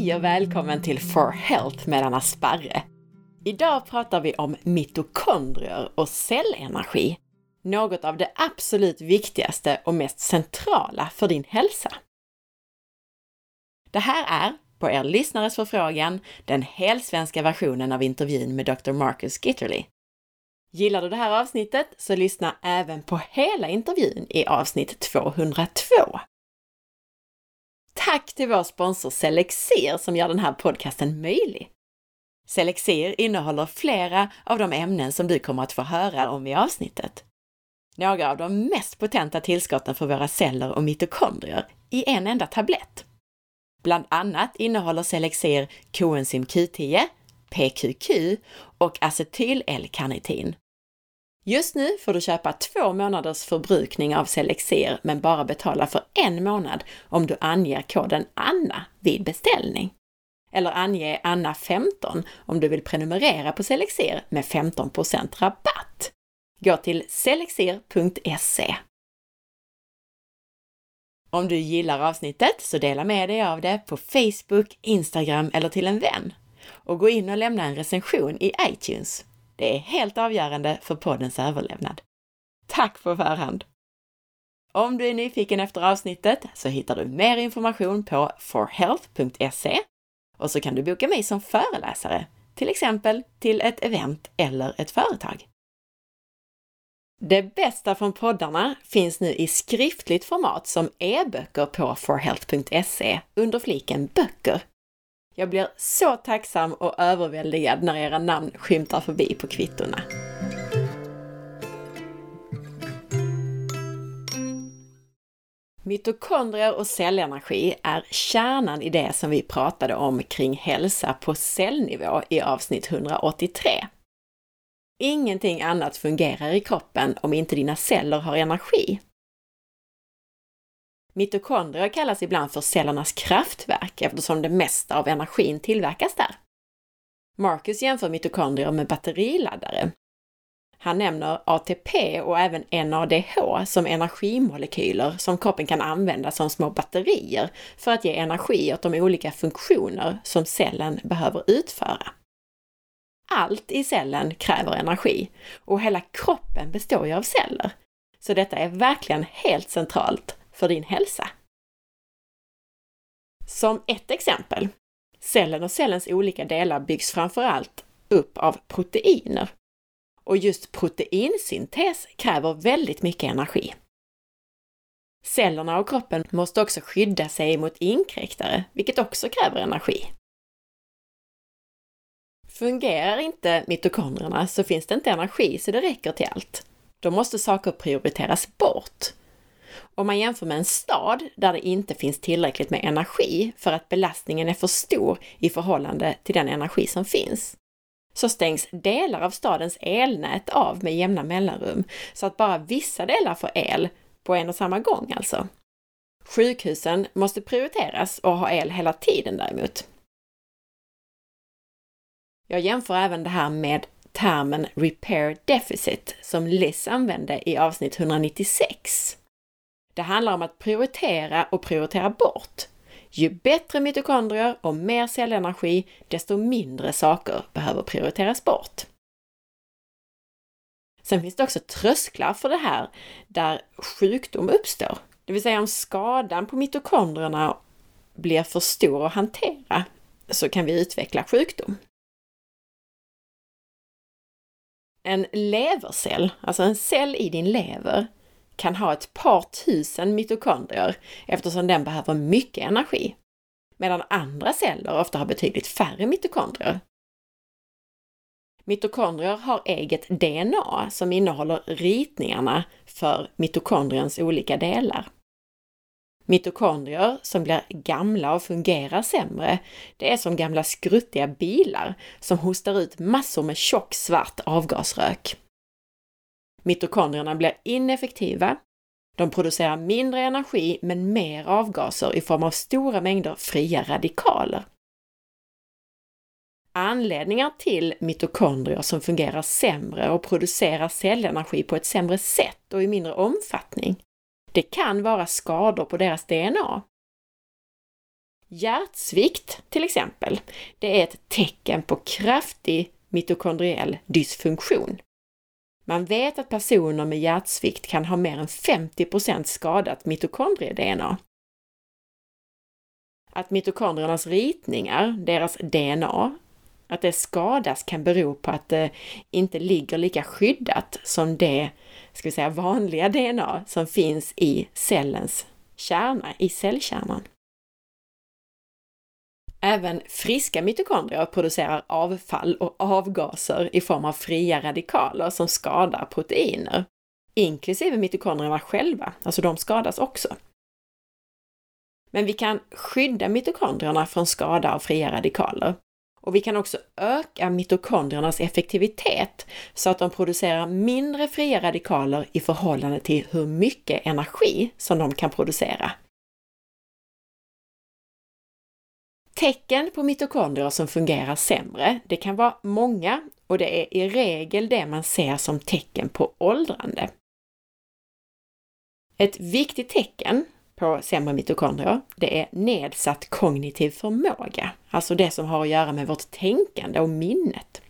Hej och välkommen till For Health med Anna Sparre! Idag pratar vi om mitokondrier och cellenergi. Något av det absolut viktigaste och mest centrala för din hälsa. Det här är, på er lyssnares förfrågan, den helsvenska versionen av intervjun med Dr. Marcus Gitterly. Gillar du det här avsnittet så lyssna även på hela intervjun i avsnitt 202. Tack till vår sponsor Selexir som gör den här podcasten möjlig. Selexir innehåller flera av de ämnen som du kommer att få höra om i avsnittet. Några av de mest potenta tillskotten för våra celler och mitokondrier i en enda tablett. Bland annat innehåller Selexir koenzym Q10, PQQ och acetyl L-karnitin Just nu får du köpa två månaders förbrukning av Selexer men bara betala för en månad om du anger koden ANNA vid beställning. Eller ange ANNA15 om du vill prenumerera på Selexer med 15% rabatt. Gå till selexer.se. Om du gillar avsnittet så dela med dig av det på Facebook, Instagram eller till en vän. Och gå in och lämna en recension i iTunes. Det är helt avgörande för poddens överlevnad. Tack på förhand! Om du är nyfiken efter avsnittet så hittar du mer information på forhealth.se och så kan du boka mig som föreläsare, till exempel till ett event eller ett företag. Det bästa från poddarna finns nu i skriftligt format som e-böcker på forhealth.se under fliken böcker jag blir så tacksam och överväldigad när era namn skymtar förbi på kvittona. Mitokondrier och cellenergi är kärnan i det som vi pratade om kring hälsa på cellnivå i avsnitt 183. Ingenting annat fungerar i kroppen om inte dina celler har energi. Mitokondrier kallas ibland för cellernas kraftverk eftersom det mesta av energin tillverkas där. Marcus jämför mitokondrier med batteriladdare. Han nämner ATP och även NADH som energimolekyler som kroppen kan använda som små batterier för att ge energi åt de olika funktioner som cellen behöver utföra. Allt i cellen kräver energi och hela kroppen består ju av celler. Så detta är verkligen helt centralt för din hälsa. Som ett exempel, cellen och cellens olika delar byggs framför allt upp av proteiner. Och just proteinsyntes kräver väldigt mycket energi. Cellerna och kroppen måste också skydda sig mot inkräktare, vilket också kräver energi. Fungerar inte mitokondrierna så finns det inte energi så det räcker till allt. Då måste saker prioriteras bort om man jämför med en stad där det inte finns tillräckligt med energi för att belastningen är för stor i förhållande till den energi som finns, så stängs delar av stadens elnät av med jämna mellanrum så att bara vissa delar får el på en och samma gång alltså. Sjukhusen måste prioriteras och ha el hela tiden däremot. Jag jämför även det här med termen repair deficit som Liz använde i avsnitt 196. Det handlar om att prioritera och prioritera bort. Ju bättre mitokondrier och mer cellenergi, desto mindre saker behöver prioriteras bort. Sen finns det också trösklar för det här där sjukdom uppstår. Det vill säga om skadan på mitokondrierna blir för stor att hantera så kan vi utveckla sjukdom. En levercell, alltså en cell i din lever, kan ha ett par tusen mitokondrier eftersom den behöver mycket energi, medan andra celler ofta har betydligt färre mitokondrier. Mitokondrier har eget DNA som innehåller ritningarna för mitokondriens olika delar. Mitokondrier som blir gamla och fungerar sämre, det är som gamla skruttiga bilar som hostar ut massor med tjock svart avgasrök. Mitokondrierna blir ineffektiva. De producerar mindre energi men mer avgaser i form av stora mängder fria radikaler. Anledningar till mitokondrier som fungerar sämre och producerar cellenergi på ett sämre sätt och i mindre omfattning, det kan vara skador på deras DNA. Hjärtsvikt till exempel, det är ett tecken på kraftig mitokondriell dysfunktion. Man vet att personer med hjärtsvikt kan ha mer än 50% skadat mitokondrie-DNA. Att mitokondriernas ritningar, deras DNA, att det skadas kan bero på att det inte ligger lika skyddat som det, ska vi säga, vanliga DNA som finns i cellens kärna, i cellkärnan. Även friska mitokondrier producerar avfall och avgaser i form av fria radikaler som skadar proteiner, inklusive mitokondrierna själva, alltså de skadas också. Men vi kan skydda mitokondrierna från skada av fria radikaler. Och vi kan också öka mitokondriernas effektivitet så att de producerar mindre fria radikaler i förhållande till hur mycket energi som de kan producera. Tecken på mitokondrier som fungerar sämre, det kan vara många och det är i regel det man ser som tecken på åldrande. Ett viktigt tecken på sämre mitokondrier, det är nedsatt kognitiv förmåga, alltså det som har att göra med vårt tänkande och minnet.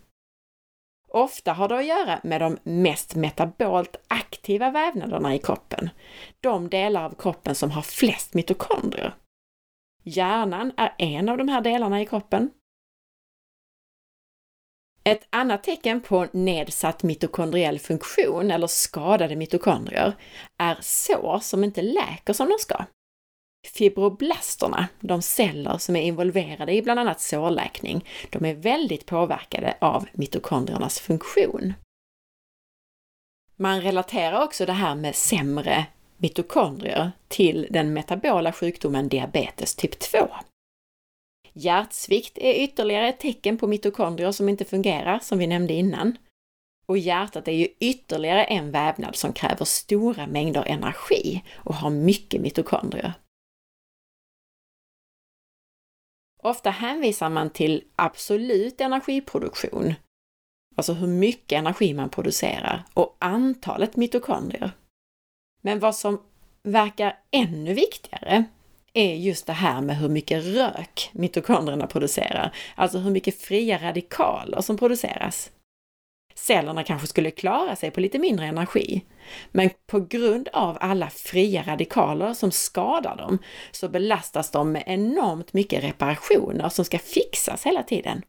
Ofta har det att göra med de mest metabolt aktiva vävnaderna i kroppen, de delar av kroppen som har flest mitokondrier. Hjärnan är en av de här delarna i kroppen. Ett annat tecken på nedsatt mitokondriell funktion eller skadade mitokondrier är sår som inte läker som de ska. Fibroblasterna, de celler som är involverade i bland annat sårläkning, de är väldigt påverkade av mitokondriernas funktion. Man relaterar också det här med sämre mitokondrier till den metabola sjukdomen diabetes typ 2. Hjärtsvikt är ytterligare ett tecken på mitokondrier som inte fungerar, som vi nämnde innan. Och hjärtat är ju ytterligare en vävnad som kräver stora mängder energi och har mycket mitokondrier. Ofta hänvisar man till absolut energiproduktion, alltså hur mycket energi man producerar, och antalet mitokondrier. Men vad som verkar ännu viktigare är just det här med hur mycket rök mitokondrierna producerar, alltså hur mycket fria radikaler som produceras. Cellerna kanske skulle klara sig på lite mindre energi, men på grund av alla fria radikaler som skadar dem så belastas de med enormt mycket reparationer som ska fixas hela tiden.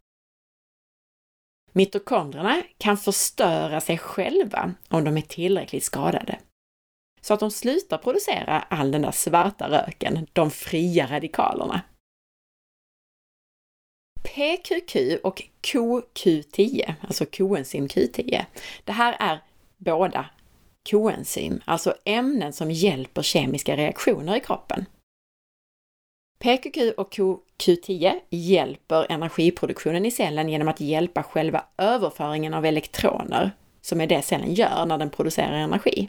Mitokondrierna kan förstöra sig själva om de är tillräckligt skadade så att de slutar producera all den där svarta röken, de fria radikalerna. PQQ och CoQ10, alltså koenzym Q10, det här är båda koenzym, alltså ämnen som hjälper kemiska reaktioner i kroppen. PQQ och CoQ10 hjälper energiproduktionen i cellen genom att hjälpa själva överföringen av elektroner, som är det cellen gör när den producerar energi.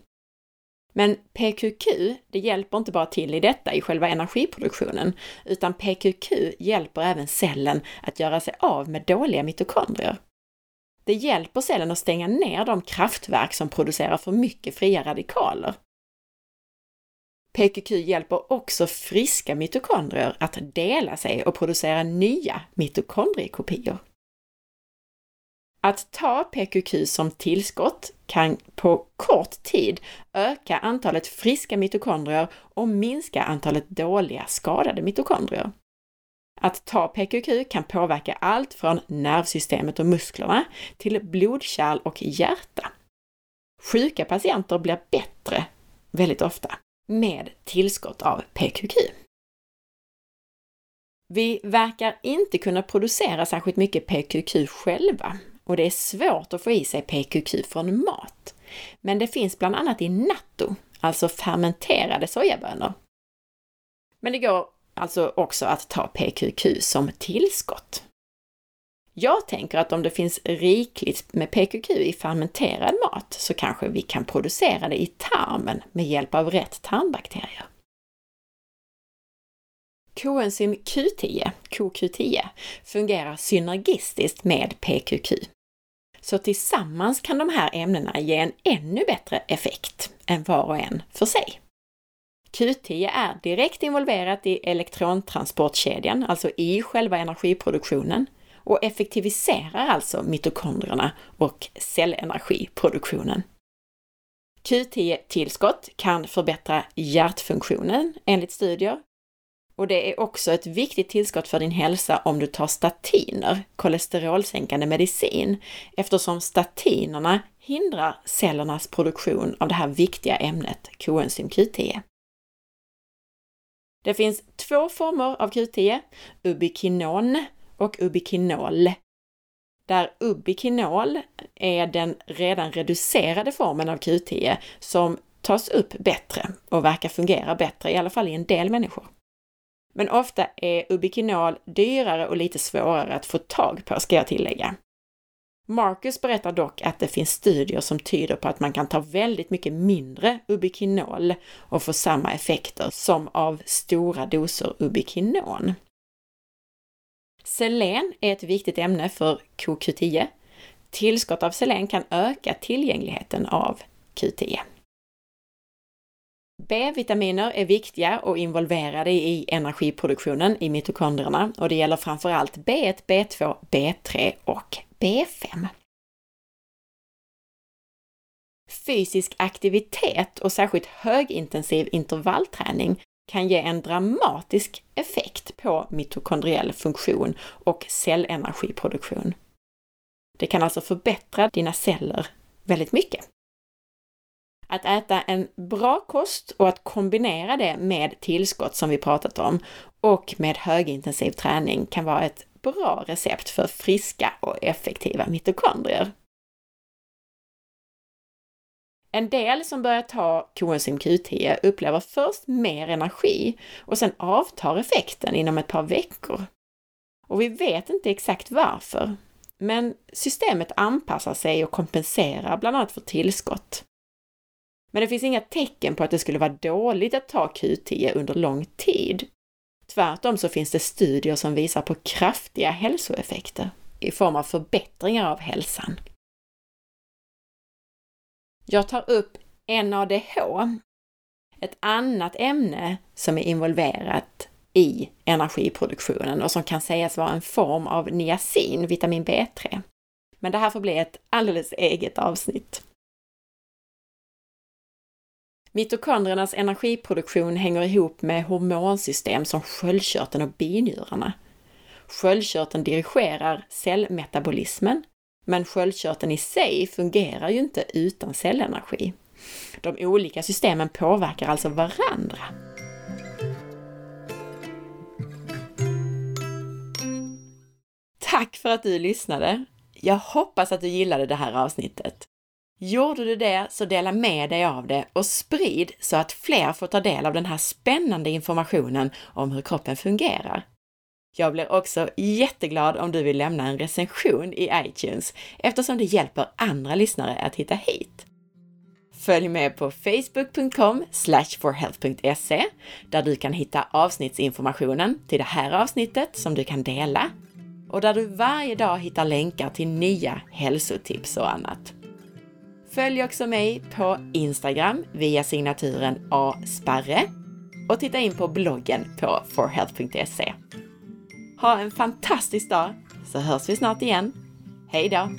Men PQQ, det hjälper inte bara till i detta, i själva energiproduktionen, utan PQQ hjälper även cellen att göra sig av med dåliga mitokondrier. Det hjälper cellen att stänga ner de kraftverk som producerar för mycket fria radikaler. PQQ hjälper också friska mitokondrier att dela sig och producera nya mitokondriekopior. Att ta PQQ som tillskott kan på kort tid öka antalet friska mitokondrier och minska antalet dåliga skadade mitokondrier. Att ta PQQ kan påverka allt från nervsystemet och musklerna till blodkärl och hjärta. Sjuka patienter blir bättre väldigt ofta med tillskott av PQQ. Vi verkar inte kunna producera särskilt mycket PQQ själva, och det är svårt att få i sig PQQ från mat. Men det finns bland annat i natto, alltså fermenterade sojabönor. Men det går alltså också att ta PQQ som tillskott. Jag tänker att om det finns rikligt med PQQ i fermenterad mat så kanske vi kan producera det i tarmen med hjälp av rätt tarmbakterier. Koenzym Q10, CoQ10, fungerar synergistiskt med PQQ. Så tillsammans kan de här ämnena ge en ännu bättre effekt än var och en för sig. Q10 är direkt involverat i elektrontransportkedjan, alltså i själva energiproduktionen och effektiviserar alltså mitokondrierna och cellenergiproduktionen. Q10-tillskott kan förbättra hjärtfunktionen enligt studier. Och det är också ett viktigt tillskott för din hälsa om du tar statiner, kolesterolsänkande medicin, eftersom statinerna hindrar cellernas produktion av det här viktiga ämnet koenzym Q10. Det finns två former av Q10, ubiquinon och ubiquinol. Där ubiquinol är den redan reducerade formen av Q10 som tas upp bättre och verkar fungera bättre, i alla fall i en del människor. Men ofta är ubiquinol dyrare och lite svårare att få tag på, ska jag tillägga. Marcus berättar dock att det finns studier som tyder på att man kan ta väldigt mycket mindre ubiquinol och få samma effekter som av stora doser ubiquinon. Selen är ett viktigt ämne för CoQ10. Tillskott av selen kan öka tillgängligheten av Q10. B-vitaminer är viktiga och involverade i energiproduktionen i mitokondrierna och det gäller framför allt B1, B2, B3 och B5. Fysisk aktivitet och särskilt högintensiv intervallträning kan ge en dramatisk effekt på mitokondriell funktion och cellenergiproduktion. Det kan alltså förbättra dina celler väldigt mycket. Att äta en bra kost och att kombinera det med tillskott som vi pratat om och med högintensiv träning kan vara ett bra recept för friska och effektiva mitokondrier. En del som börjar ta koenzym Q10 upplever först mer energi och sen avtar effekten inom ett par veckor. Och vi vet inte exakt varför, men systemet anpassar sig och kompenserar bland annat för tillskott. Men det finns inga tecken på att det skulle vara dåligt att ta Q10 under lång tid. Tvärtom så finns det studier som visar på kraftiga hälsoeffekter i form av förbättringar av hälsan. Jag tar upp NADH, ett annat ämne som är involverat i energiproduktionen och som kan sägas vara en form av niacin, vitamin B3. Men det här får bli ett alldeles eget avsnitt. Mitokondriernas energiproduktion hänger ihop med hormonsystem som sköldkörteln och binjurarna. Sköldkörteln dirigerar cellmetabolismen, men sköldkörteln i sig fungerar ju inte utan cellenergi. De olika systemen påverkar alltså varandra. Tack för att du lyssnade! Jag hoppas att du gillade det här avsnittet. Gjorde du det så dela med dig av det och sprid så att fler får ta del av den här spännande informationen om hur kroppen fungerar. Jag blir också jätteglad om du vill lämna en recension i iTunes eftersom det hjälper andra lyssnare att hitta hit. Följ med på facebook.com forhealth.se där du kan hitta avsnittsinformationen till det här avsnittet som du kan dela och där du varje dag hittar länkar till nya hälsotips och annat. Följ också mig på Instagram via signaturen asparre och titta in på bloggen på forhealth.se. Ha en fantastisk dag så hörs vi snart igen. Hej då!